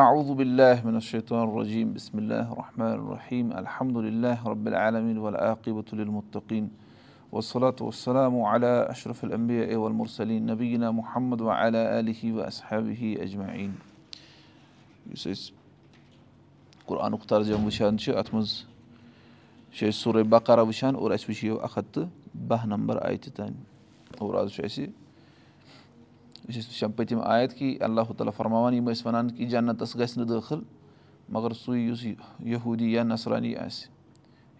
اعوذ باللہ من الشیطان الرجیم بسم اللہ الرحمن الرحیم الحمد للہ رب العالمین والعاقبۃ للمتقین والصلاة والسلام علی اشرف والمرسلین نبینا محمد وعلی آلہ وصحابہ اجمعین یُس أسۍ قرآنُک ترجم وٕچھان چھِ اَتھ منٛز چھِ أسۍ سورُے بقرا وٕچھان اور اَسہِ وٕچھِو اکھ ہَتھ تہٕ باہ نمبر آیتہِ تانۍ اور آز چھُ اَسہِ أسۍ ٲسۍ وٕچھان پٔتِم آیت کہِ اللہ تعالیٰ فرماوان یِم ٲسۍ وَنان کہِ جنتَس گژھِ نہٕ دٲخٕل مگر سُے یُس یہوٗدی یا نثرانی آسہِ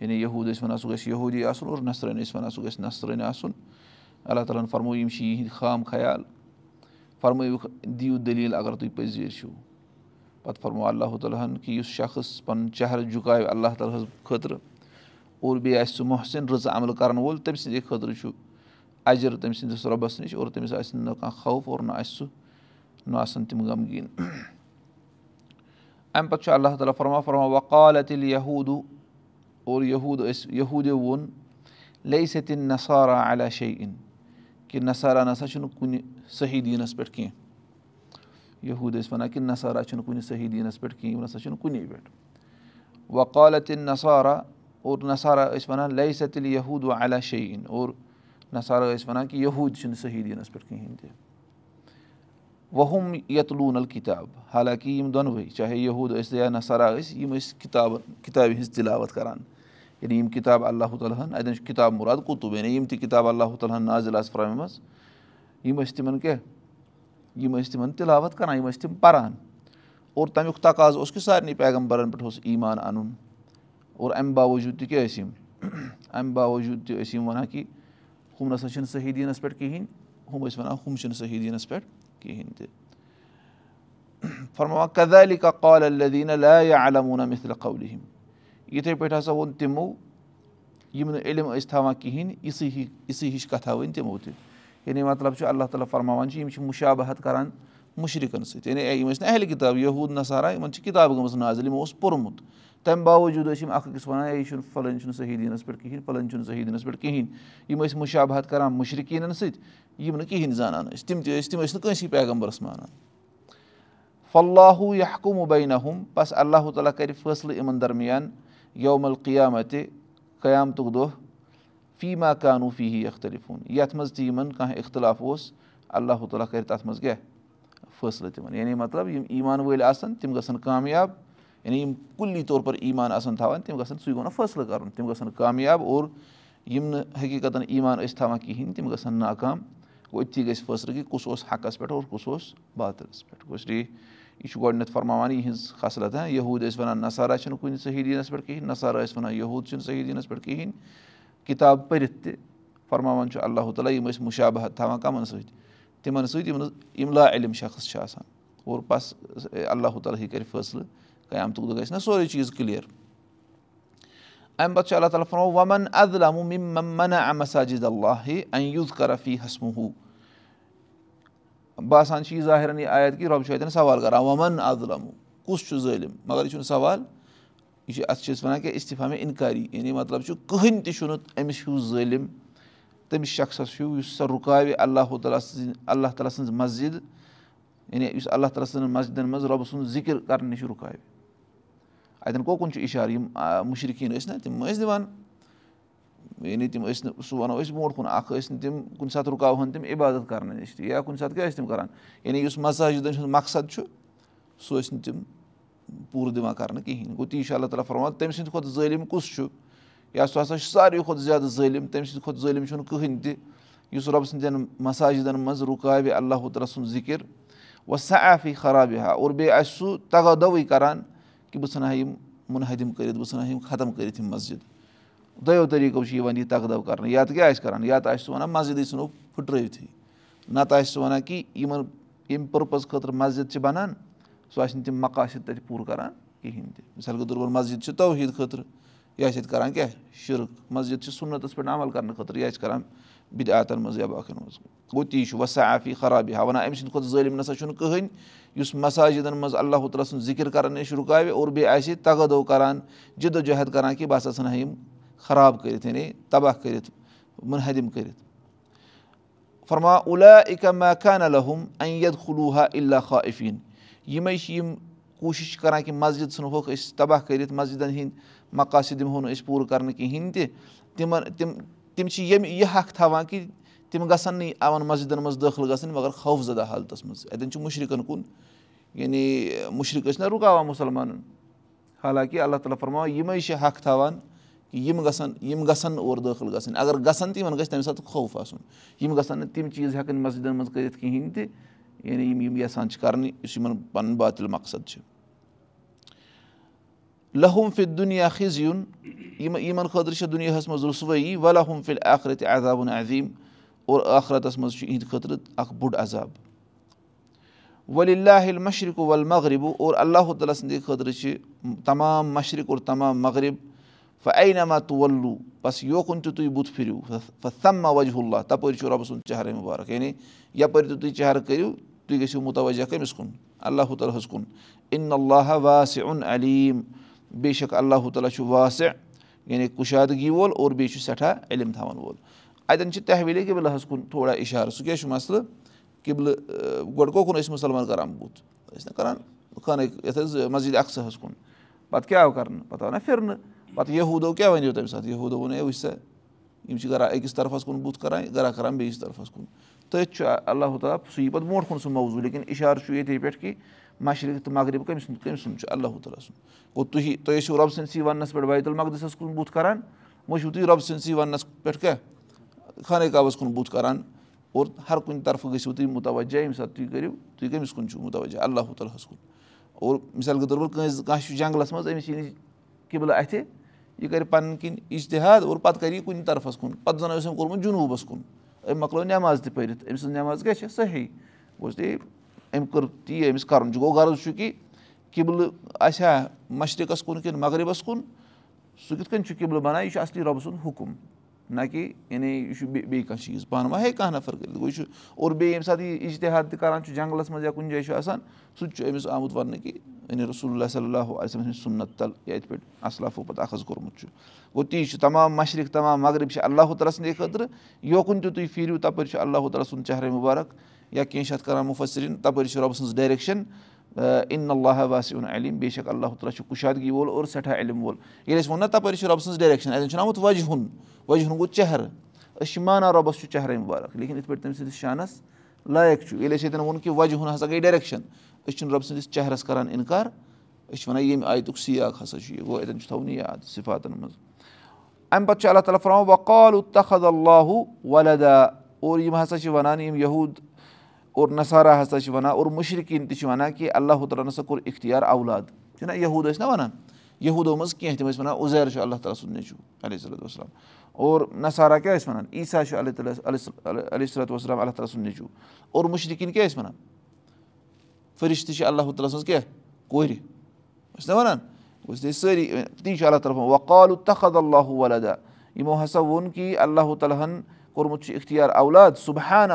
یعنی یہوٗد ٲسۍ وَنان سُہ گژھِ یہوٗدی آسُن اور نثرٲنۍ ٲسۍ وَنان سُہ گژھِ نثرٲنۍ آسُن اللہ تعالیٰ ہَن فرموو یِم چھِ یِہِنٛدۍ خام خیال فرمٲیوُکھ دِیِو دٔلیٖل اگر تُہۍ پٔزۍ چھِو پَتہٕ فرموو اللہ تعالیٰ ہَن کہِ یُس شخص پَنُن چہرٕ جُکاوِ اللہ تعالیٰ ہَس خٲطرٕ اور بیٚیہِ آسہِ سُہ محسِن رٕژٕ عملہٕ کَرَن وول تٔمۍ سٕنٛدِ خٲطرٕ چھُ اَجر تٔمۍ سٕنٛدِس رۄبَس نِش اور تٔمِس آسہِ نہٕ کانٛہہ خوف اور نہ آسہِ سُہ نہ آسان تِم غمگیٖن اَمہِ پَتہٕ چھُ اللہ تعالیٰ فرما فرما وقالت ییٚلہِ یہوٗدوٗ اور یہوٗد ٲسۍ یہوٗدیو ووٚن لے سٔتِن نثارا علیٰ اِن کہِ نثارا نہ سا چھُنہٕ کُنہِ صحیح دیٖنَس پٮ۪ٹھ کینٛہہ یہوٗد ٲسۍ وَنان کہِ نثارا چھُنہٕ کُنہِ صحیح دیٖنَس پٮ۪ٹھ کِہیٖنۍ یِم نہ سا چھُنہٕ کُنے پٮ۪ٹھ وقالتِ نثارا اور نثارا ٲسۍ وَنان لے سٔتِل یہوٗد و علیٰ اِن اور نثارا ٲسۍ وَنان کہِ یہوٗد چھِنہٕ صحیح دیٖنَس پٮ۪ٹھ کِہیٖنۍ تہِ۔ وُہُم یتلوٗن ال کِتاب حالانکہِ یِم دۄنوَے چاہے یہوٗد ٲسۍ یا نثارا ٲسۍ یِم ٲسۍ کِتابَن کِتابہِ ہِنٛز تِلاوت کَران۔ یعنی یِم کِتاب اللہ تعالیٰ ہَن اَتؠن چھُ کِتاب مُراد قُطب یعنی یِم تہِ کِتاب اللہ تعالیٰ ہَن نازِل آسہٕ فرٲمٕژ یِم ٲسۍ تِمَن کیٛاہ؟ یِم ٲسۍ تِمَن تِلاوت کَران یِم ٲسۍ تِم پَران۔ اور تَمیُک تقاض اوس کہِ سارنٕے پیغمبرَن پٮ۪ٹھ اوس ایٖمان اَنُن۔ اور اَمہِ باوجوٗد تہِ کیٛاہ ٲسۍ یِم؟ اَمہِ باوجوٗد تہِ ٲسۍ یِم وَنان کہِ ہُم نَسا چھِنہٕ صحیح دیٖنَس پٮ۪ٹھ کِہیٖنۍ ہُم ٲسۍ وَنان ہُم چھِنہٕ صحیح دیٖنَس پٮ۪ٹھ کِہیٖنۍ تہِ فرما کدالہِ کا قالہ لدیٖنہ لا علموٗنہ مِثلہ قولِہِم یِتھَے پٲٹھۍ ہسا ووٚن تِمو یِم نہٕ علم ٲسۍ تھاوان کِہیٖنۍ یِژٕے ہِش یِژٕے ہِش کَتھا ؤنۍ تِمو تہِ یعنی مطلب چھُ اللہ تعالیٰ فرماوان چھِ یِم چھِ مُشابہت کَران مُشرِقَن سۭتۍ یعنی یِم ٲسۍ نہٕ اہلہِ کِتاب یہوٗد نثارا یِمَن چھِ کِتاب گٔمٕژ نازِل یِمو اوس پوٚرمُت تَمہِ باوجوٗد ٲسۍ یِم اَکھ أکِس وَنان ہے یہِ چھُنہٕ پھلٲنۍ چھُنہٕ صحیح دیٖنَس پٮ۪ٹھ کِہیٖنۍ پھلٲنۍ چھُنہٕ صحیح دیٖنَس پٮ۪ٹھ کِہیٖنۍ. یِم ٲسۍ مُشابہت کَران مُشرِقیٖنَن سۭتۍ یِم نہٕ کِہیٖنۍ زانان ٲسۍ تِم تہِ ٲسۍ تِم ٲسۍ نہٕ کٲنٛسی پیغمبرَس مانان. فلہوٗ یحکُم بینہ ہُم بَس اللہ تعالیٰ کَرِ فٲصلہٕ یِمَن درمیان یومل قیامتہِ قیامتُک دۄہ فی ما کانوٗ فی اختلف یَتھ منٛز تہِ یِمَن کانٛہہ اختِلاف اوس اللہ تعالیٰ کَرِ تَتھ منٛز کیٛاہ؟ فٲصلہٕ تِمَن۔ یعنی مطلب یِم ایٖمان وٲلۍ آسَن تِم گژھن کامیاب یعنی یِم کُلی طور پر ایٖمان آسَن تھاوان تِم گژھن سُے گوٚو نہ فٲصلہٕ کَرُن تِم گژھن کامیاب اور یِم نہٕ حقیٖقتَن ایٖمان ٲسۍ تھاوان کِہیٖنۍ تِم گژھن ناکام۔ گوٚو أتھی گژھِ فٲصلہٕ کہِ کُس اوس حقَس پٮ۪ٹھ اور کُس اوس باتلَس پٮ۪ٹھ۔ گوٚو اسلیے یہِ چھُ گۄڈٕنٮ۪تھ فرماوان یِہٕنٛز خصلت یہوٗد ٲسۍ وَنان نثارا چھِنہٕ کُنہِ صحیح دیٖنَس پٮ۪ٹھ کِہیٖنۍ نثارا ٲسۍ وَنان یہوٗد چھِنہٕ صحیح دیٖنَس پٮ۪ٹھ کِہیٖنۍ۔ کِتاب پٔرِتھ تہِ فرماوان چھُ اللہ تعالیٰ یِم ٲسۍ مُشابہت تھاوان کَمَن سۭتۍ؟ تِمَن سۭتۍ یِم نہٕ یِم لا علم شخص چھِ آسان اور بَس اللہ تعالیٰ ہٕے کَرِ فٲصلہٕ قیامتُک دۄہ گژھِ نہ سورُے چیٖز کٕلیر. اَمہِ پَتہٕ چھُ اللہ تعالیٰ فرماو وَمَن اَمساجِد اللہ یوٗز کَرفی حسمہوٗ باسان چھِ یہِ ظٲہِرَن یہِ آیت کہِ رۄب چھُ اَتٮ۪ن سوال کَران وَمَن اَدلَمُ کُس چھُ ظٲلِم مگر یہِ چھُنہٕ سوال؟ یہِ چھُ اَتھ چھِ أسۍ وَنان کہِ اِستِفا مےٚ اِنکاری. یعنی مطلب چھُ کٕہٕنۍ تہِ چھُنہٕ أمِس ہیوٗ ظٲلِم تٔمِس شخصَس ہیوٗ یُس سۄ رُکاوِ اللہ تعالیٰ سٕنٛزِ اللہ تعالیٰ سٕنٛز مَسجِد. یعنی یُس اللہ تعالیٰ سٕنٛزَن مَسجِدَن منٛز رۄبہٕ سُنٛد ذِکِر کَرنہٕ نِش رُکاوِ اَتٮ۪ن کوکُن چھُ اِشارٕ یِم مُشرِقیٖن ٲسۍ نہ تِم ٲسۍ دِوان یعنی تِم ٲسۍ نہٕ سُہ وَنو أسۍ برونٛٹھ کُن اَکھ ٲسۍ نہٕ تِم کُنہِ ساتہٕ رُکاوہن تِم عبادت کَرنہٕ نِش تہِ یا کُنہِ ساتہٕ کیٛاہ ٲسۍ تِم کَران یعنی یُس مَساجِدَن ہُنٛد مقصد چھُ سُہ ٲسۍ نہٕ تِم پوٗرٕ دِوان کَرنہٕ کِہیٖنۍ گوٚو تی چھُ اللہ تعالیٰ فرمان تٔمۍ سٕنٛدِ کھۄتہٕ ظٲلِم کُس چھُ یا سُہ ہسا چھُ ساروی کھۄتہٕ زیادٕ ظٲلِم تٔمۍ سٕنٛدِ کھۄتہٕ ظٲلِم چھُنہٕ کٕہٕنۍ تہِ یُس رۄبہٕ سٕنٛدٮ۪ن مَساجِدَن منٛز رُکاوِ اللہ تعالیٰ سُنٛد ذِکِر وۄنۍ سا آفی خراب ہا اور بیٚیہِ آسہِ سُہ تگا دۄوٕے کَران کہِ بہٕ ژھٕنہٕ ہا یِم مُنحدِم کٔرِتھ بہٕ ژھٕنہٕ ہا یِم ختم کٔرِتھ یِم مَسجِد۔ دۄیو طٔریٖقو چھِ یِوان یہِ تگدو کَرنہٕ۔ یا تہٕ کیٛاہ آسہِ کَران؟ یا تہٕ آسہِ سُہ وَنان مَسجِدٕے ژھٕنو پھٕٹرٲوتھٕے۔ نَتہٕ آسہِ سُہ وَنان کہِ یِمَن ییٚمہِ پٔرپَز خٲطرٕ مَسجِد چھِ بَنان سُہ آسہِ نہٕ تِم مقاصِد تَتہِ پوٗرٕ کَران کِہیٖنۍ تہِ۔ مِثال کے طور پر مَسجِد چھِ توحیٖد خٲطرٕ یہِ آسہِ ییٚتہِ کَران کیٛاہ؟ شِرک۔ مَسجِد چھِ سُنتَس پٮ۪ٹھ عمل کَرنہٕ خٲطرٕ یہِ آسہِ کَران بِدعتَن منٛز یا باقٕیَن منٛز گوٚو تی چھُ وَسا آفی خرابی ہا وَنان أمۍ سٕنٛدِ کھۄتہٕ ظٲلِم نہ سا چھُنہٕ کٕہٕنۍ یُس مَساجِدَن منٛز اللہ تعالیٰ سُنٛد ذِکِر کَران نِش رُکاوِ اور بیٚیہِ آسہِ تگدو کَران جِدوجہد کَران کہِ بہٕ ہسا ژھٕنہٕ ہا یِم خراب کٔرِتھ یعنی تباہ کٔرِتھ مُنحدِم کٔرِتھ فرما اُلا اِکا ما خان الحم اَن یَد خلوٗ ہا اللہ خا عفیٖن یِمَے چھِ یِم کوٗشِش چھِ کَران کہِ مَسجِد ژھٕنہوکھ أسۍ تباہ کٔرِتھ مَسجِدَن ہِنٛدۍ مقاصد دِمہو نہٕ أسۍ پوٗرٕ کَرنہٕ کِہیٖنۍ تہِ تِمَن تِم تِم چھِ ییٚمہِ یہِ حق تھاوان کہِ تِم گژھن نہٕ یِمَن مَسجِدَن منٛز دٲخٕل گژھٕنۍ مگر خوفزدہ حالتَس منٛز۔ اَتؠن چھُ مُشرِقَن کُن یعنی مُشرِق ٲسۍ نہ رُکاوان مُسلمانَن۔ حالانکہِ اللہ تعالیٰ فرماو یِمے چھِ حق تھاوان کہِ یِم گژھن یِم گژھن اور دٲخٕل گژھٕنۍ۔ اگر گژھن تہِ یِمن گژھِ تَمہِ ساتہٕ خوف آسُن۔ یِم گژھن نہٕ تِم چیٖز ہٮ۪کٕنۍ مَسجِدَن منٛز کٔرِتھ کِہیٖنۍ تہِ یعنی یِم یِم یَژھان چھِ کَرنہِ یُس یِمَن پَنُن باتِل مقصد چھِ۔ لہوٗم فِت دُنیا خِز یُن یِم یِمن خٲطرٕ چھِ دُنیاہَس منٛز رُسوٲیی وَلہوٗم فِل آخرت عذابُن عظیٖم اور ٲخرَتَس منٛز چھُ یِہِنٛدِ خٲطرٕ اکھ بوٚڑ عذاب. ولی اللہ مشرق ول مغرِبہٕ اور اللہُ تعالیٰ سٕنٛدِ خٲطرٕ چھِ تمام مشرق اور تمام مغرب فعے نما تو وَلوٗ بَس یوکُن تہِ تُہۍ بُتھ پھِرِو سَما وجہ اللہ تَپٲرۍ چھُ رۄبہٕ سُنٛد چہرٕ مُبارک یعنی یَپٲرۍ تہِ تُہۍ چہرٕ کٔرِو تُہۍ گٔژھِو مُتوجہ کٔمِس کُن اللہُ تعالیٰ ہَس کُن اِن اللہ واسہِ علیٖم بے شک اللہُ تعالیٰ چھُ واسہِ یعنی کُشادگی وول اور بیٚیہِ چھُ سٮ۪ٹھاہ علم تھاوَن وول۔ اَتؠن چھِ تحویٖلے قبلہس کُن تھوڑا اِشارٕ سُہ کیٛاہ چھُ مَسلہٕ قبلہٕ گۄڈٕ کوکُن ٲسۍ مُسلمان کَران بُتھ ٲسۍ نہ کَران خانٕے یَتھ حظ مَسجِد اَقسَہَس کُن۔ پَتہٕ کیٛاہ آو کَرنہٕ پَتہٕ آو نہ پھِرنہٕ پَتہٕ یہوٗدو کیٛاہ وَنیو تَمہِ ساتہٕ ووٚن ہے وٕچھ سا۔ یِم چھِ کَران أکِس طرفَس کُن بُتھ کَران گرا کَران بیٚیِس طرفَس کُن۔ تٔتھۍ چھُ اللہُ تعالیٰ سُہ یی پَتہٕ برونٛٹھ کُن سُہ موضوٗع لیکِن اِشارٕ چھُ ییٚتے پٮ۪ٹھ کہِ مَشرق تہٕ مغرب کٔمۍ سُنٛد کٔمۍ سُنٛد چھُ اللہُ تعالیٰ سُنٛد گوٚو تُہۍ تُہۍ ٲسِو رۄبہٕ سٕنٛدسٕے وَننَس پٮ۪ٹھ بیت المقدسَس کُن بُتھ کَران وۄنۍ چھُو تُہۍ رۄبہٕ سٕنٛدسٕے وَننَس پٮ۪ٹھ کیٛاہ خانہ کعبَس کُن بُتھ کَران اور ہر کُنہِ طرفہٕ گٔژھِو تُہۍ مُتوجہ ییٚمہِ ساتہٕ تُہۍ کٔرِو تُہۍ کٔمِس کُن چھُو مُتوجہ اللہُ تعالیٰ ہَس کُن اور مِثال کے طور پر کٲنٛسہِ کانٛہہ چھُ جنٛگلَس منٛز أمِس یی نہٕ قبلہٕ اَتھِ یہِ کَرِ پَنٕنۍ کِنۍ اِجتِحاد اور پَتہٕ کَرِ یہِ کُنہِ طرفَس کُن. پَتہٕ زَن ٲسۍ أمۍ کوٚرمُت جنوٗبَس کُن. أمۍ مۄکلٲو نٮ۪ماز تہِ پٔرِتھ أمۍ سٕنٛز نٮ۪ماز کیٛاہ چھِ صحیح أمۍ کٔر تی أمِس کَرُن چھُ گوٚو غرض چھُ کہِ قبلہٕ آسہِ ہا مَشرِقَس کُن کِنہٕ مغربَس کُن سُہ کِتھ کٔنۍ چھُ قبلہٕ بَنان یہِ چھُ اَصلی رۄبہٕ سُنٛد حُکُم نہ کہِ یعنی یہِ چھُ بیٚیہِ کانٛہہ چیٖز پانہٕ ما ہیٚکہِ کانٛہہ نَفر کٔرِتھ گوٚو یہِ چھُ اور بیٚیہِ ییٚمہِ ساتہٕ یہِ اِجتِحاد تہِ کَران چھُ جنٛگلَس منٛز یا کُنہِ جایہِ چھُ آسان سُہ تہِ چھُ أمِس آمُت وَننہٕ کہِ یعنی رسول اللہ صلی اللہُ علیہ سٕنٛدِ سُنت تَل یا یِتھ پٲٹھۍ اَصلافو پَتہٕ حظ کوٚرمُت چھُ گوٚو تی چھُ تمام مشرق تمام مغرب چھِ اللہُ تعالیٰ سٕنٛدے خٲطرٕ یوکُن تہِ تُہۍ پھیٖرِو تَپٲرۍ چھُ اللہُ تعالیٰ سُنٛد چہرے مُبارک یا کینٛہہ چھِ اَتھ کَران مُفصریٖن تَپٲرۍ چھِ رۄبہٕ سٕنٛز ڈایریکشَن اِن اللّٰہ واسہِ اوٚن علم بے شک اللہُ تعالیٰ چھُ کُشادگی وول اور سٮ۪ٹھاہ علم وول ییٚلہِ ووٚن نہ تَپٲرۍ چھِ رۄبہٕ سٕنٛز ڈایریکشَن اَتؠن چھُنہٕ آمُت وَجہُن وَجہُن گوٚو چہرٕ أسۍ چھِ مانان رۄبَس چھُ چہرے مُبارک لیکِن یِتھ پٲٹھۍ تٔمۍ سٕنٛدِس شانَس لایق چھُ ییٚلہِ اَسہِ ییٚتٮ۪ن ووٚن کہِ وَجہُن ہسا گٔے ڈایریکشَن أسۍ چھِنہٕ رۄبہٕ سٕنٛدِس چہرَس کَران اِنکار أسۍ چھِ وَنان ییٚمہِ آیتُک سِیاق ہسا چھُ یہِ گوٚو اَتؠن چھُ تھاوُن یاد صِفاتَن منٛز اَمہِ پَتہٕ چھُ اللہ تعالیٰ فرماوان وقال تخد اللہُ وَلدا اور یِم ہسا چھِ وَنان یِم یہوٗد اور نثارا ہسا چھِ وَنان اور مُشرقیٖن تہِ چھِ وَنان کہِ اللہُ تعالیٰ ہَن ہسا کوٚر اِختِیار اولاد۔ چھِنہ یہوٗد ٲسۍ نہ وَنان یہوٗدو منٛز کینٛہہ تِم ٲسۍ وَنان اُزیر چھُ اللہ تعالیٰ سُنٛد نیٚچوٗ علیہ صلاتُ وسلام اور نثارا کیٛاہ ٲسۍ وَنان عیٖسا چھُ علیہ تعالیٰ علیہ صلات وسلام اللہ تعالیٰ سُنٛد نیٚچوٗ اور مُشرقیٖن کیٛاہ ٲسۍ وَنان فٔرِش تہِ چھِ اللہُ تعالیٰ سٕنٛز کیٛاہ؟ کورِ ٲسۍ نہ وَنان گوٚو سٲری تی چھُ اللہ تعالیٰ وقالُ تخد اللہُ وَلدا۔ یِمو ہسا ووٚن کہِ اللہُ تعالیٰ ہن کوٚرمُت چھُ اِختِیار اولاد صُبحانہ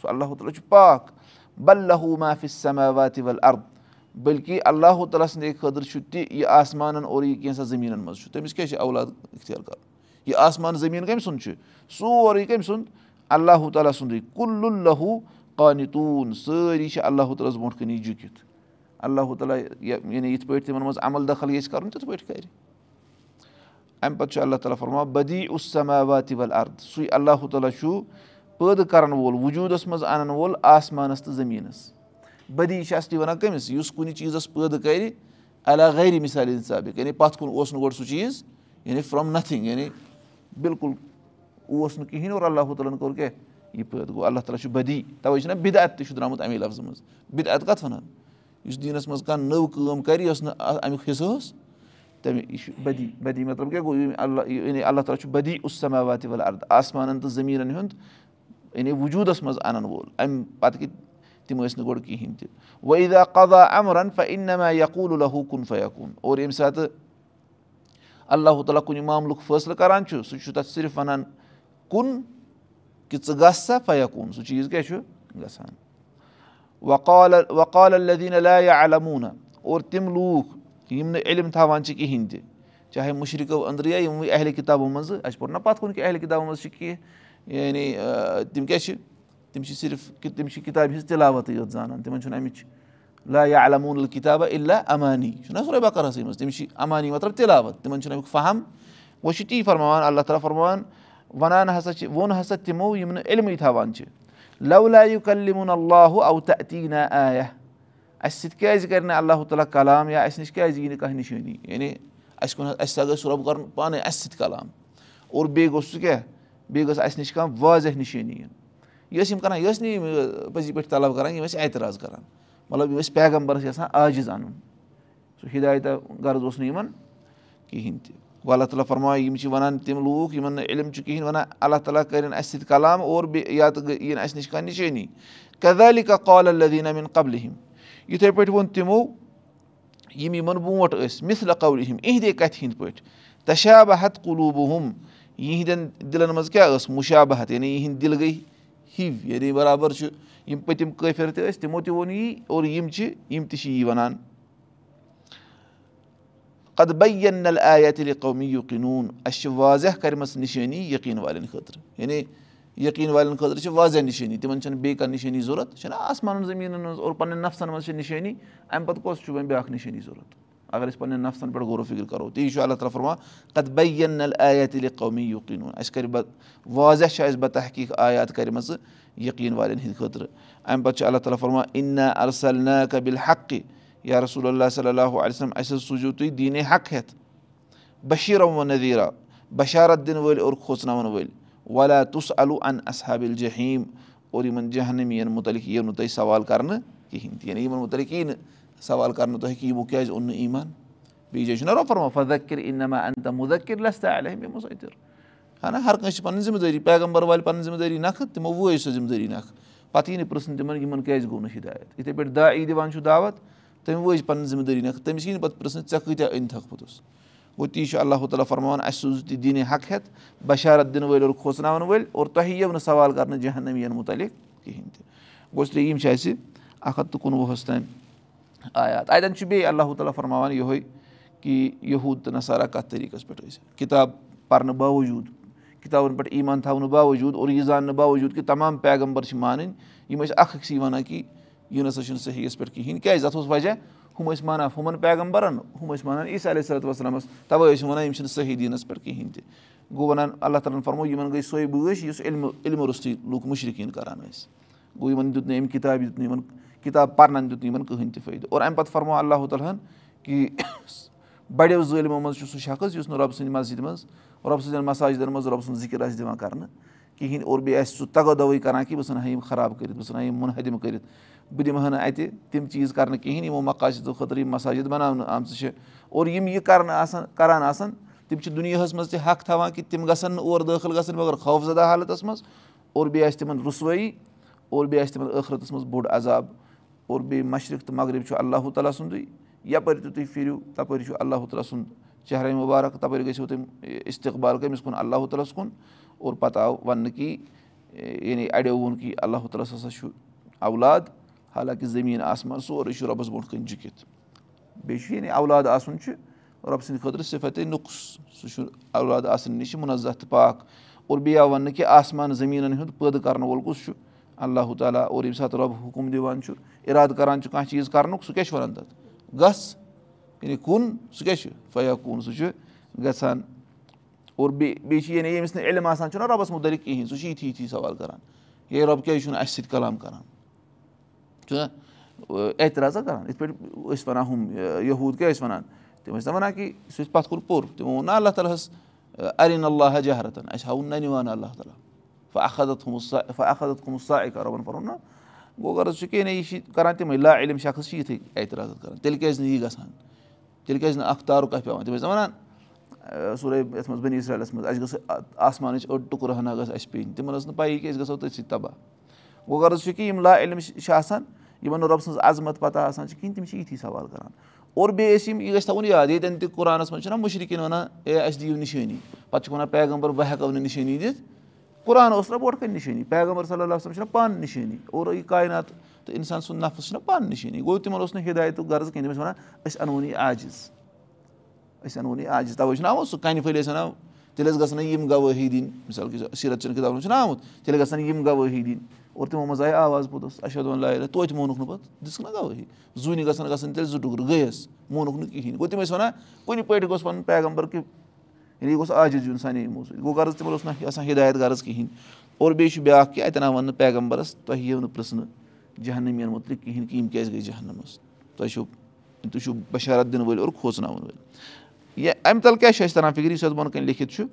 سُہ اللہُ تعالیٰ چھُ پاک بلہوٗ مافِس سماواتِ ول ارد بٔلکہِ اللہُ تعالیٰ سٕنٛدِ خٲطرٕ چھُ تہِ یہِ آسمانن اور یہِ کینٛژھا زٔمیٖنن منٛز چھُ تٔمِس کیٛاہ چھُ اولاد اِختِیار کَرُن یہِ آسمان زٔمیٖن کٔمۍ سُنٛد چھُ سورُے کٔمۍ سُنٛد اللہُ تعالیٰ سُنٛدُے کُلُ لہوٗ قانتوٗن سٲری چھِ اللہُ تعالیٰ ہس برونٛٹھ کَنی جُکِتھ اللہُ تعالیٰ یعنی یِتھ پٲٹھۍ تِمن منٛز عمل دخل یژھِ کَرُن تِتھ پٲٹھۍ کَرِ اَمہِ پَتہٕ چھُ اللہ تعالیٰ فرمان بدی اُسماواتِ ول ارد سُے اللہُ تعالیٰ چھُ پٲدٕ کَرَن وول وجوٗدَس منٛز اَنَن وول آسمانَس تہٕ زٔمیٖنَس۔ بدی چھِ اَصلی وَنان کٔمِس یُس کُنہِ چیٖزَس پٲدٕ کَرِ علا غٲری مِثالہِ حِسابِق یعنی پَتھ کُن اوس نہٕ گۄڈٕ سُہ چیٖز یعنی فرٛام نَتھِنٛگ یعنی بِلکُل اوس نہٕ کِہیٖنۍ اور اللہُ تعالیٰ ہَن کوٚر کیٛاہ یہِ پٲدٕ گوٚو۔ اللہ تعالیٰ چھُ بدی۔ تَوَے چھِنہ بِدعت تہِ چھُ درٛامُت اَمے لفظہٕ منٛز۔ بِدعت کَتھ وَنان؟ یُس دیٖنَس منٛز کانٛہہ نٔو کٲم کَرِ یۄس نہٕ اَمیُک حِصہٕ اوس تَمہِ یہِ چھُ بدی۔ بدی مطلب کیٛاہ گوٚو؟ یعنی اللہ تعالیٰ چھُ بدی اُسماواتِ وَل آسمانَن تہٕ زٔمیٖنَن ہُنٛد یعنی وجوٗدَس منٛز اَنَن وول. اَمہِ پَتہٕ کہِ تِم ٲسۍ نہٕ گۄڈٕ کِہیٖنۍ تہِ. وعیٖدا قدا اَمرَن یقوٗل لہوٗ کُن فیقوٗن اور ییٚمہِ ساتہٕ اللہُ تعالیٰ کُنہِ معاملُک فٲصلہٕ کَران چھُ سُہ چھُ تَتھ صرف وَنان کُن کہِ ژٕ گژھ سا فیقوٗن سُہ چیٖز کیٛاہ چھُ؟ گژھان. وقال وقال الدیٖن علیہ علموٗنہ اور تِم لوٗکھ یِم نہٕ علم تھاوان چھِ کِہیٖنۍ تہِ چاہے مُشرِقو أنٛدرٕ یا یِموٕے اہلِ کِتابو منٛزٕ اَسہِ پوٚر نہ پَتہٕ کُن کہِ اہلِ کِتابو منٛز چھِ کینٛہہ یعنی تِم کیٛاہ چھِ؟ تِم چھِ صرف تِم چھِ کِتابہِ ہِنٛز تِلاوتٕے یوت زانان تِمن چھُنہٕ اَمِچ لا یا علموٗن الکِتابہ اللہ امانی چھُنہ سورُے بکرسٕے منٛز تٔمِس چھِ امانی مطلب تِلاوت تِمن چھُنہٕ امیُک فہم وۄنۍ چھُ تی فرماوان اللہ تعالیٰ فرماوان وَنان ہسا چھِ ووٚن ہسا تِمو یِم نہٕ علمٕے تھاوان چھِ۔ لو لایو کلِمُن اللہ آیا اَسہِ سۭتۍ کیازِ کرِ نہٕ اللہ تعالیٰ کلام یا اَسہِ نِش کیازِ یی نہٕ کانٛہہ نِشٲنی؟ یعنی اَسہِ کُن اَسہِ ہسا گژھِ رۄب کَرُن پانے اَسہِ سۭتۍ کلام۔ اور بیٚیہِ گوٚژھ سُہ کیاہ بیٚیہِ گٔژھ اَسہِ نِش کانٛہہ واضح نِشٲنی یِنۍ یہِ ٲسۍ یِم کران یہِ ٲسۍ نہٕ یِم پٔزی پٲٹھۍ طلب کران یِم ٲسۍ اعتراض کران۔ مطلب یِم ٲسۍ پیغمبرس یژھان عاجِز اَنُن۔ سُہ ہِدایتا غرض اوس نہٕ یِمن کِہینۍ تہِ۔ گوٚو اللہ تعالیٰ فرماے یِم چھِ وَنان تِم لوٗکھ یِمن نہٕ علم چھُ کِہینۍ وَنان اللہ تعالیٰ کٔرِنۍ اَسہِ سۭتۍ کلام اور بیٚیہِ یا تہٕ یِن اَسہِ نِش کانٛہہ نِشٲنی۔ کدالی کا کال الدیٖن امیٖن قبلہِ ہِم یِتھٕے پٲٹھۍ ووٚن تِمو یِم یِمن برونٛٹھ ٲسۍ مِثلہ قولہِ ہِم یِہنٛدے کَتھِ ہِنٛدۍ پٲٹھۍ۔ تشابہت قلوٗبہٕ ہُم یِہنٛدٮ۪ن دِلن منٛز کیاہ ٲس مُشابہت یعنی یِہنٛدۍ دِل گٔے ہِو یعنی برابر چھُ یِم پٔتِم کٲفِر تہِ ٲسۍ تِمو تہِ ووٚن یی اور یِم چھِ یِم تہِ چھِ یی وَنان قد بین نل آیا تیٚلہِ قومی یقیٖنوٗن اَسہِ چھِ واضح کَرِمَژٕ نِشٲنی یقیٖن والٮ۪ن خٲطرٕ یعنی یقیٖن والٮ۪ن خٲطرٕ چھِ واضح نِشٲنی تِمن چھنہٕ بیٚیہِ کانٛہہ نِشٲنی ضوٚرتھ چھِنہ آسمانن زٔمیٖنن منٛز اور پَنٕنٮ۪ن نفسن منٛز چھِ نِشٲنی اَمہِ پَتہٕ کۄس چھُ وۄنۍ بیاکھ نِشٲنی ضوٚرتھ اَگر أسۍ پَنٕنٮ۪ن نفسن پٮ۪ٹھ غورو فِکر کَرو تی چھُ اللہ تعالیٰ فرما قد بین تیٚلہِ قومی یقیٖنوٗن اَسہِ کَرِ بہ واضح چھِ اَسہِ بہ تحقیٖق آیات کَرِمَژٕ یقیٖن والٮ۪ن ہِنٛدِ خٲطرٕ۔ اَمہِ پَتہٕ چھُ اللہ تعالیٰ فرما اِنا ارسل نا قبِل حقہِ یا رسول اللہ صلی اللہُ علیہم اَسہِ حظ سوٗزِو تُہۍ دیٖنے حق ہٮ۪تھ بشیٖر و نظیٖرا بشارت دِنہٕ وٲلۍ اور کھوژناوَن وٲلۍ۔ ولا تُس الو ان اصحابِل جہیٖم اور یِمن جہنمیٖن مُتعلِق یِیو نہٕ تۄہہِ سوال کرنہٕ کِہینۍ تہِ۔ یعنی یِمن مُتعلِق یی نہٕ سوال کرنہٕ تۄہہِ کہِ یِمو کیازِ اوٚن نہٕ ایٖمان؟ بیٚیہِ جایہِ چھُنہ رۄفرما فدکر اِنما ان مُدکر لستا ہا نہ ہر کٲنٛسہِ چھِ پَنٕنۍ ذِمہٕ دٲری پیغمبر والہِ پَنٕنۍ ذِمہٕ دٲری نَکھٕ تِمو وٲج سۄ ذِمہٕ دٲری نَکھٕ پَتہٕ یی نہٕ پرٛژھُن تِمن یِمن کیازِ گوٚو نہٕ ہِدایت؟ یِتھٕے پٲٹھۍ دا ای دِوان چھُ دعوت تٔمۍ وٲج پَنٕنۍ ذِمہٕ دٲری نَکھٕ تٔمِس یی نہٕ پَتہٕ پرٛژھنہٕ ژےٚ کۭتیاہ أنۍ تھکھ پوٚتُس گوٚو تی چھُ اللہ تعالیٰ فرماوان اَسہِ سوٗزِو تُہۍ دیٖنہِ حق ہٮ۪تھ بشارت دِنہٕ وٲلۍ اور کھوژناوَن وٲلۍ اور تۄہہِ یِیو نہٕ سوال کرنہٕ جہنمیٖن مُتعلِق کِہینۍ تہِ گوٚو اس لیے یِم چھِ اَسہِ اکھ ہَتھ تہٕ کُنوُہَس تام آیات۔ اَتٮ۪ن چھُ بیٚیہِ اللہ تعالیٰ فرماوان یِہوے کہِ تہٕ نَسارا کَتھ طریٖقَس پٮ۪ٹھ ٲسۍ۔ کِتاب پَرنہٕ باوجوٗد کِتابَن پٮ۪ٹھ ایٖمان تھاونہٕ باوجوٗد اور یہِ زاننہٕ باوجوٗد کہِ تمام پیغمبر چھِ مانٕنۍ یِم ٲسۍ اکھ أکسٕے وَنان کہِ یہِ نہ چھُنہٕ صحیحس پٮ۪ٹھ کِہینۍ۔ کیازِ؟ اَتھ اوس وجہ ہُم ٲسۍ مانان ہُمَن پیغمبرَن ہُم ٲسۍ وَنان عیٖسا علیہ صلات وسلامَس تَوَے ٲسۍ وَنان یِم چھِنہٕ صحیح دیٖنَس پٮ۪ٹھ کِہیٖنۍ تہِ۔ گوٚو وَنان اللہ تعالیٰ ہَن فرمو یِمَن گٔے سۄے بٲش یُس علمہٕ علمہٕ روٚستُے لُکھ مُشرِقیٖن کَران ٲسۍ۔ گوٚو یِمَن دیُت نہٕ أمۍ کِتابہِ دیُت نہٕ یِمَن کِتاب پَرنَن دیُت نہٕ یِمَن کٕہٕنۍ تہِ فٲیدٕ اور اَمہِ پَتہٕ فرمو اللہ تعالیٰ ہَن کہِ بَڑیو ظٲلمو منٛز چھُ سُہ شخص یُس نہٕ رۄبہٕ سٕنٛدِ مسجِد منٛز رۄبہٕ سٕنٛدٮ۪ن مَساجدَن منٛز رۄبہٕ سُنٛد ذِکِر آسہِ دِوان کَرنہٕ کِہیٖنۍ اور بیٚیہِ آسہِ سُہ تگو دَوٕے کَران کہِ بہٕ ژھٕنہٕ ہا یِم خراب کٔرِتھ بہٕ ژھٕنہٕ ہا یِم مُنحدِم کٔرِتھ بہٕ دِمہٕ ہا نہٕ اَتہِ تِم چیٖز کَرنہٕ کِہیٖنۍ یِمو مقاصدو خٲطرٕ یِم مَساجِد بَناونہٕ آمژٕ چھِ۔ اور یِم یہِ کَرنہٕ آسان کَران آسان تِم چھِ دُنیاہَس منٛز تہِ حق تھاوان کہِ تِم گژھن نہٕ اور دٲخِل گژھٕنۍ مگر خوفزدہ حالتَس منٛز۔ اور بیٚیہِ آسہِ تِمَن رُسوٲیی اور بیٚیہِ آسہِ تِمَن ٲخرَتَس منٛز بوٚڑ عذاب اور بیٚیہِ مشرق تہٕ مغرب چھُ اللہ تعالیٰ سُنٛدُے یَپٲرۍ تہِ تُہۍ پھِرِو تَپٲرۍ چھُ اللہ تعالیٰ سُنٛد. چہرے مُبارک تَپٲرۍ گٔژھِو تُہۍ اِستقبال کٔمِس کُن اللہ تعالیٰ ہَس کُن اور پَتہٕ آو وَننہٕ کہِ یعنی اَڑیو ووٚن کہِ اللہ تعالیٰ ہَس ہسا چھُ اولاد حالانکہِ زٔمیٖن آسمان سورُے چھُ رۄبَس برونٛٹھ کَنۍ جُکِتھ بیٚیہِ چھُ یعنی اولاد آسُن چھُ رۄبہٕ سٕنٛدِ خٲطرٕ صِفتٕے نُقُس سُہ چھُ اولاد آسنہٕ نِش مُنزہ تہٕ پاک. اور بیٚیہِ آو وَننہٕ کہِ آسمان زٔمیٖنَن ہُنٛد پٲدٕ کَرَن وول کُس چھُ اللہ تعالیٰ اور ییٚمہِ ساتہٕ رۄب حُکُم دِوان چھُ اِرادٕ کَران چھُ کانٛہہ چیٖز کَرنُک سُہ کیاہ چھُ وَنان تَتھ گژھ یعنی کُن سُہ کیاہ چھُ فیا کُن سُہ چھُ گژھان اور بیٚیہِ بیٚیہِ چھِ یعنی ییٚمِس نہٕ علم آسان چھُنہ رۄبَس مُتعلِق کِہیٖنۍ سُہ چھُ یِتھی یِتھی سوال کَران ہے رۄب کیازِ چھُنہٕ اَسہِ سۭتۍ کَلام کَران چھُنہ اعتراضا کَران یِتھ پٲٹھۍ ٲسۍ وَنان ہُم یہوٗد کیاہ ٲسۍ وَنان تِم ٲسۍ نہ وَنان کہِ سُہ چھُ پَتھ کُن پوٚر تِمو ووٚن نہ اللہ تعالیٰ ہَس اَرِن اللہ جہرتَن اَسہِ ہاوُن نَنِوان اللہ تعالیٰ فخت تھوٚمُت سا فخت تھوٚمُت سا اِکا رۄبَن پَرُن نہ غرض چھُ کینٛہہ نہ یہِ چھِ کَران تِمَے لا علم شخص چھِ یِتھٕے اعتراض کَران تیٚلہِ کیازِ نہٕ یی گژھان تیٚلہِ کیازِ نہٕ اکھ تارُک پیٚوان تِم ٲسۍ نہ وَنان سورُے یَتھ منٛز بٔنی اسرالَس منٛز اَسہِ گٔژھ آسمانٕچ أڑ ٹُکُر ہنا گٔژھ اَسہِ پیٚنۍ تِمن ٲس نہٕ پَیی کہِ أسۍ گژھو تٔتھۍ سۭتۍ گوٚو غرض چھُ کہِ یِم لا علم چھِ آسان یِمن نہٕ رۄبہٕ سٕنٛز عظمت پَتہ آسان چھِ کِہیٖنۍ تِم چھِ یِتھی سوال کَران اور بیٚیہِ ٲسۍ یِم یہِ گژھِ تھاوُن یاد ییٚتٮ۪ن تہِ قۄرانَس منٛز چھِنہ مُشرِقین وَنان اے اَسہِ دِیِو نِشٲنی پَتہٕ چھِکھ وَنان پیغمبر بہٕ ہٮ۪کو نہٕ نِشٲنی دِتھ قۄران اوس نہ برونٛٹھ کَنہِ نِشٲنی پیغمبر صلی اللہ وسلم چھِنہ پانہٕ نِشٲنی اور یہِ کاینات تہٕ اِنسان سُنٛد نفٕس چھُنہ پانہٕ نِشٲنی گوٚو تِمن اوس نہٕ ہِدایتُک غرض کینٛہہ تِم ٲسۍ وَنان أسۍ اَنہون یہِ عاجِز أسۍ اَنہون یہِ عاجِز تَوَے چھُنہ آمُت سُہ کَنہِ پھٔلۍ ٲسۍ وَنان تیٚلہِ ٲسۍ گژھان یِم گوٲہی دِنۍ مِثال کے سیٖرت چٮ۪ن کِتابَن چھُنہ آمُت تیٚلہِ گژھن یِم گوٲہی دِنۍ اور تِمو منٛز آیہِ آواز پوٚتُس اَشد اللہ توتہِ مونُکھ نہٕ پَتہٕ دِژٕکھ نہ گوٲہی زوٗنہِ گژھن گژھن تیٚلہِ زٕ ٹُکرٕ گٔیَس مونُکھ نہٕ کِہیٖنۍ گوٚو تِم ٲسۍ وَنان کُنہِ پٲٹھۍ گوٚژھ پَنُن پیغمبر کہِ یعنی یہِ گوٚژھ عاجِز یُن سانہِ یِمو سۭتۍ گوٚو غرض تِمَن اوس نہٕ آسان ہِدایت غرض کِہیٖنۍ. اور بیٚیہِ چھُ بیٛاکھ کہِ اَتٮ۪ن آو وَننہٕ پیغمبرَس تۄہہِ یِیو نہٕ پِرٛژھنہٕ جہنمیٖن مُتعلِق کِہیٖنۍ کہِ یِم کیازِ گٔے جہنَمَس؟ تۄہہِ چھُو تُہۍ چھُو بشارت دِنہٕ وٲلۍ اور کھوژناوَن وٲلۍ. یا اَمہِ تَل کیٛاہ چھُ اَسہِ تَران فِکرِ؟ یُس اَتھ بۄنہٕ کَنۍ لیکھِتھ چھُ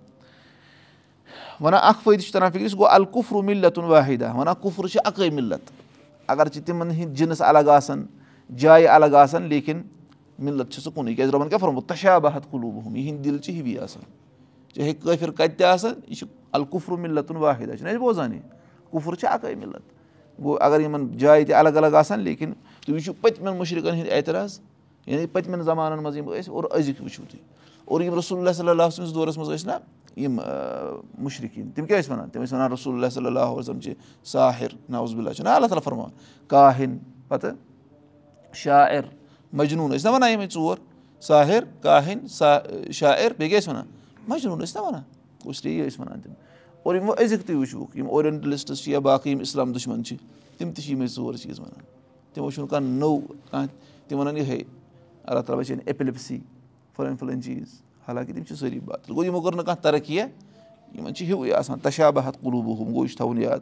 وَنان اَکھ فٲیدٕ چھُ تَران فِکرِ سُہ گوٚو القفرُ مِلتُن واحِدا وَنان کُفر چھِ اَکٕے مِلت۔ اگرچہِ تِمن ہٕنٛدۍ جِنٕس الگ آسان جایہِ الگ آسان لیکِن مِلت چھِ سُہ کُنُے کیازِ رۄبَن کیاہ فرموت تشا بہت قلوٗبہُم یِہِنٛدۍ دِل چھِ ہِوی آسان چاہے کٲفِر کَتہِ تہِ آسان یہِ چھُ القفرُ مِلتُن واحِدا چھُنہ اَسہِ بوزان یہِ کُفُر چھِ اَکٕے مِلت گوٚو اگر یِمن جایہِ تہِ الگ الگ آسان لیکِن تُہۍ وٕچھِو پٔتمٮ۪ن مُشرِقن ہٕنٛدۍ اعتراض. یعنی پٔتمٮ۪ن زمانن منٛز یِم ٲسۍ اور أزِکۍ وٕچھِو تُہۍ اور یِم رسول اللہ صلی اللہ سٕنٛدِس دورس منٛز ٲسۍ نہ یِم مُشرِقیٖن تِم کیاہ ٲسۍ وَنان تِم ٲسۍ وَنان رسول اللہ صلی اللہُ وسلم چھِ ساحِر. نوزبُلہ چھُنہ اللہ تعالیٰ فرماوان کاہِن پَتہٕ شاعر مجنوٗن ٲسۍ نہ وَنان یِمے ژور ساحِر کاہِن سا شاعر بیٚیہِ کیاہ ٲسۍ وَنان مجنوٗن ٲسۍ نہ وَنان کُسلی ٲسۍ وَنان تِم اور یِم وۄنۍ أزِکۍ تُہۍ وٕچھوُکھ یِم اورینٹلِسٹٕس چھِ یا باقٕے یِم اِسلام دُشمَن چھِ تِم تہِ چھِ یِمے ژور چیٖز وَنان تِمو چھُنہٕ کانٛہہ نوٚو کانٛہہ تِم وَنان یِہے اللہ تعالیٰ بَچٲیِن ایٚپِلِپسی فَلٲنۍ فَلٲنۍ چیٖز. حالانکہِ تِم چھِ سٲری بات گوٚو یِمو کٔر نہٕ کانٛہہ ترقی یِمن چھِ ہِوُے آسان. تشا بہت قلوٗبہٕ ہُم گوٚو یہِ چھُ تھاوُن یاد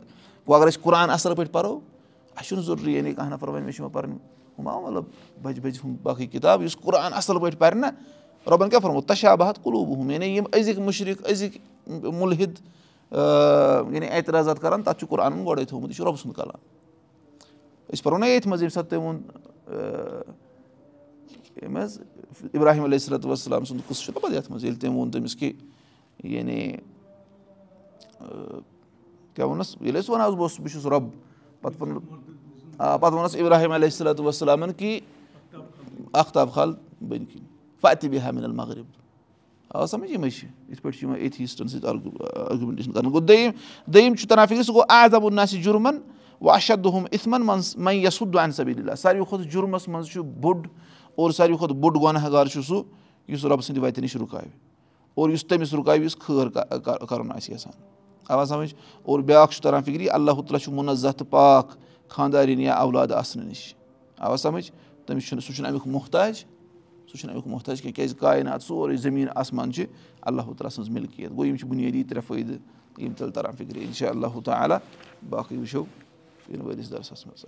گوٚو اگر أسۍ قرآن اَصٕل پٲٹھۍ پَرو؟ اَسہِ چھُنہٕ ضروٗری یعنی کانٛہہ نَفر وَنہِ مےٚ چھِ یِوان پَرٕنۍ ہُم آو مطلب بَجہِ بَجہِ ہُم باقٕے کِتاب یُس قرآن اَصٕل پٲٹھۍ پَرِ نہ رۄبَن کیاہ فرمو تشا بہت قلوٗبہٕ ہُم یعنی یِم أزِکۍ مُشرِق أزِکۍ مُلحِد. یعنی اعتراضات کَران تَتھ چھُ قرآنَن گۄڈَے تھوٚمُت یہِ چھُ رۄبہٕ سُنٛد کَلام أسۍ پَرو نہ ییٚتھۍ منٛز ییٚمہِ ساتہٕ تٔمۍ ووٚن ییٚمہِ حظ اِبراہِم علیہ صلاتُ وسلام سُنٛد قٕصہٕ چھُ نہ پَتہٕ یَتھ منٛز ییٚلہِ تٔمۍ ووٚن تٔمِس کہِ یعنی کیاہ ووٚنُس ییٚلہِ أسۍ وَنان اوس بہٕ چھُس رۄب پَتہٕ پَتہٕ ووٚنُس اِبراہِم علیہ صلاتُ وسلامَن کہِ اختاب کھال بٔنۍ کِنۍ مِنَل مغرب آ سَمجھ یِمے چھِ یِتھ پٲٹھۍ چھِ یِوان ایتھیٖسٹَن سۭتۍ آرگوٗمینٹیشَن کَران گوٚو دوٚیِم دوٚیِم چھُ تَران فِکرِ سُہ گوٚو آزاب الناسہِ جُرمَن وۄنۍ اَشد دۄہَم اِتھمَن منٛز یَسُد اَن سبیٖل اللہ ساروی کھۄتہٕ جُرمَس منٛز چھُ بوٚڑ اور ساروی کھۄتہٕ بوٚڑ گۄنہہ گار چھُ سُہ یُس رۄبہٕ سٕنٛدِ وَتہِ نِش رُکاوِ اور یُس تٔمِس رُکاوِ یُس خٲر کَرُن آسہِ یَژھان آواز سَمٕجھ اور بیٛاکھ چھُ تَران فِکرِ اللہ تعالیٰ چھُ مُنزہ تہٕ پاک خاندارٮ۪ن یا اولاد آسنہٕ نِش آواز سَمٕجھ تٔمِس چھُنہٕ سُہ چھُنہٕ اَمیُک محتاج سُہ چھُنہٕ اَمیُک محتاج کینٛہہ کیازِ کاینات سورُے زٔمیٖن آسمان چھِ اللہ تعالیٰ سٕنٛز مِلکِیت گوٚو یِم چھِ بُنیٲدی ترٛےٚ فٲیدٕ یِم تیٚلہِ تَران فِکرِ اِنشاء اللہ تعالیٰ باقٕے وٕچھو یِنہٕ وٲلِس دَرسَس منٛز